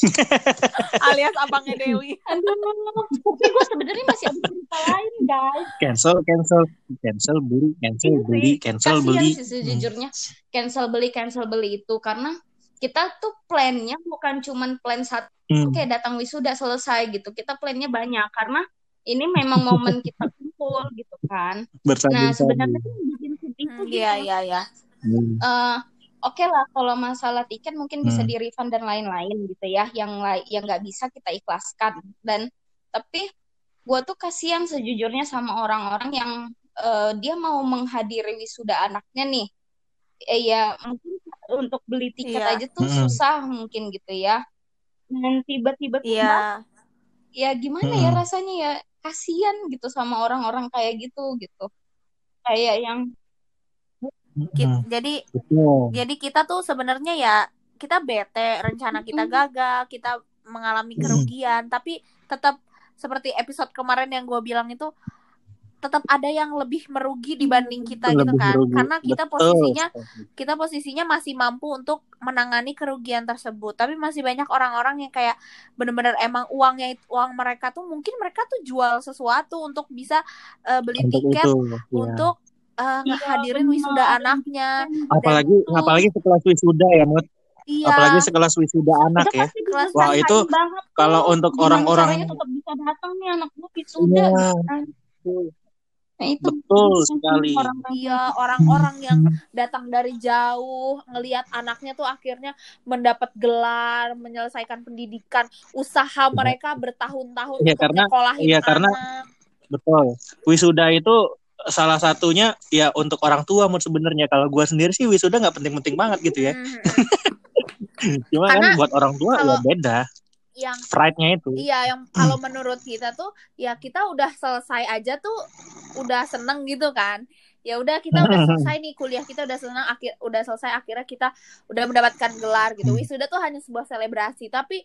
(laughs) alias abangnya Dewi. tapi gue sebenarnya masih ada cerita lain guys. Cancel, cancel, cancel beli, cancel Ini beli, cancel beli. Sih, sejujurnya cancel beli, cancel beli itu karena kita tuh plannya bukan cuman plan satu hmm. kayak datang wisuda selesai gitu. Kita plannya banyak karena ini memang momen kita kumpul gitu kan. Bersama nah sebenarnya tuh bikin sedih tuh hmm, iya iya iya. Uh, oke okay lah kalau masalah tiket mungkin hmm. bisa di refund dan lain-lain gitu ya yang yang nggak bisa kita ikhlaskan. Dan tapi gue tuh kasihan sejujurnya sama orang-orang yang uh, dia mau menghadiri wisuda anaknya nih eh, ya mungkin untuk beli tiket iya. aja tuh hmm. susah mungkin gitu ya dan tiba-tiba iya. ya gimana ya hmm. ya rasanya ya kasihan gitu sama orang-orang kayak gitu gitu kayak yang hmm. jadi Betul. jadi kita tuh sebenarnya ya kita bete rencana kita gagal kita mengalami kerugian hmm. tapi tetap seperti episode kemarin yang gue bilang itu tetap ada yang lebih merugi dibanding kita lebih gitu kan merugi. karena kita Betul. posisinya kita posisinya masih mampu untuk menangani kerugian tersebut tapi masih banyak orang-orang yang kayak benar-benar emang uangnya uang mereka tuh mungkin mereka tuh jual sesuatu untuk bisa uh, beli untuk tiket itu, ya. untuk uh, hadirin wisuda anaknya apalagi itu, apalagi setelah wisuda ya Mut Iya. Apalagi sekelas wisuda anak ya. Wah itu kalau untuk orang-orang tetap bisa datang nih anak gue wisuda. Ya. Nah, itu betul sekali. Orang iya, orang-orang yang datang dari jauh ngelihat anaknya tuh akhirnya mendapat gelar, menyelesaikan pendidikan, usaha mereka bertahun-tahun ya, karena iya karena betul. Wisuda itu salah satunya ya untuk orang tua mau sebenarnya kalau gua sendiri sih wisuda nggak penting-penting banget gitu ya. Hmm. (laughs) Cuma kan Karena kan buat orang tua ya kalau, ya beda yang pride-nya itu. Iya, yang (clears throat) kalau menurut kita tuh ya kita udah selesai aja tuh udah seneng gitu kan. Ya udah kita udah (clears throat) selesai nih kuliah kita udah senang akhir udah selesai akhirnya kita udah mendapatkan gelar gitu. (clears throat) Wisuda tuh hanya sebuah selebrasi, tapi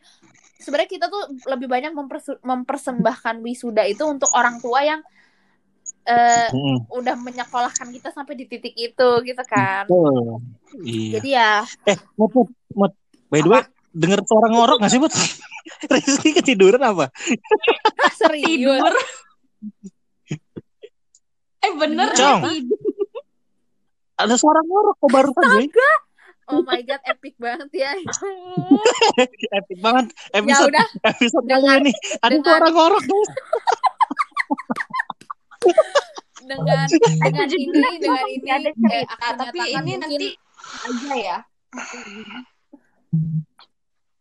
sebenarnya kita tuh lebih banyak mempersembahkan wisuda itu untuk orang tua yang uh, mm. udah menyekolahkan kita sampai di titik itu gitu kan. Oh, iya. Jadi ya eh mut, mut, by the way denger suara ngorok gak sih Mut? (laughs) Rizky ketiduran apa? (laughs) Serius. Tidur. eh bener Cong. Ada suara ngorok kok baru tadi. Oh my god, epic banget ya. (laughs) epic banget. Episode, ya udah. episode dengan, ini ada suara ngorok guys. dengan dengan ini dengan ini ada cerita, eh, tapi ini nanti aja ya.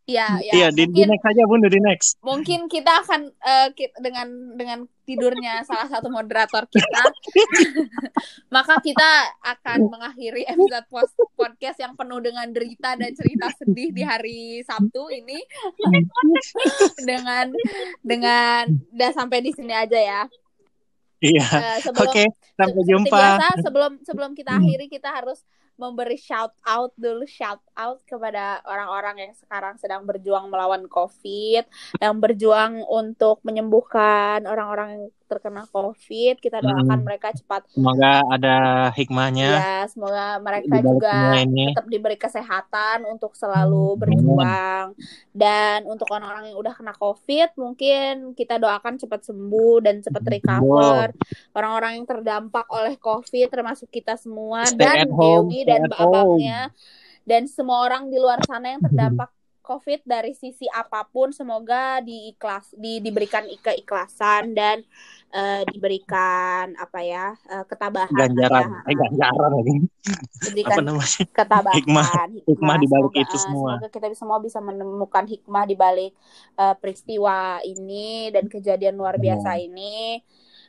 Iya, ya. Iya, di, di next aja Bun, di next. Mungkin kita akan uh, dengan dengan tidurnya salah satu moderator kita, (laughs) maka kita akan mengakhiri episode post podcast yang penuh dengan derita dan cerita sedih di hari Sabtu ini (laughs) dengan dengan udah sampai di sini aja ya. Iya. Uh, Oke, okay, sampai jumpa. Biasa, sebelum sebelum kita akhiri kita harus memberi shout out dulu shout out kepada orang-orang yang sekarang sedang berjuang melawan COVID, yang berjuang untuk menyembuhkan orang-orang terkena COVID. Kita doakan hmm. mereka cepat. Semoga ada hikmahnya. Ya, semoga mereka juga ini. tetap diberi kesehatan untuk selalu berjuang. Dan untuk orang-orang yang udah kena COVID, mungkin kita doakan cepat sembuh dan cepat recover. Orang-orang yang terdampak oleh COVID, termasuk kita semua Stay dan Dewi dan abangnya dan semua orang di luar sana yang terdampak COVID dari sisi apa pun semoga diikhlas di diberikan keikhlasan dan uh, diberikan apa ya uh, ketabahan ganjaran. ya. eh ganjaran lagi. Diberikan apa namanya? ketabahan hikmah. hikmah, hikmah di balik itu semua. semoga kita semua bisa menemukan hikmah di balik uh, peristiwa ini dan kejadian luar biasa hmm. ini.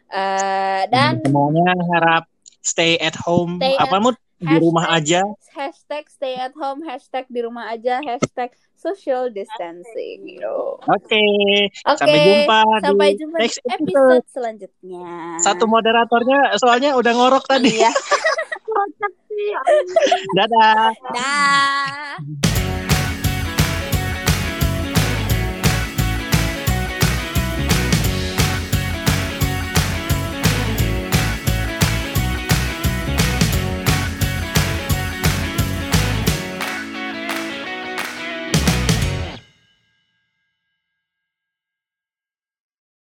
Uh, dan semuanya harap stay at home. Stay apa mood di rumah aja hashtag stay at home hashtag di rumah aja hashtag social distancing Oke. Okay. Okay. Sampai jumpa Sampai di jumpa next episode. episode selanjutnya. Satu moderatornya soalnya udah ngorok tadi. Iya. (laughs) Dadah. Dah.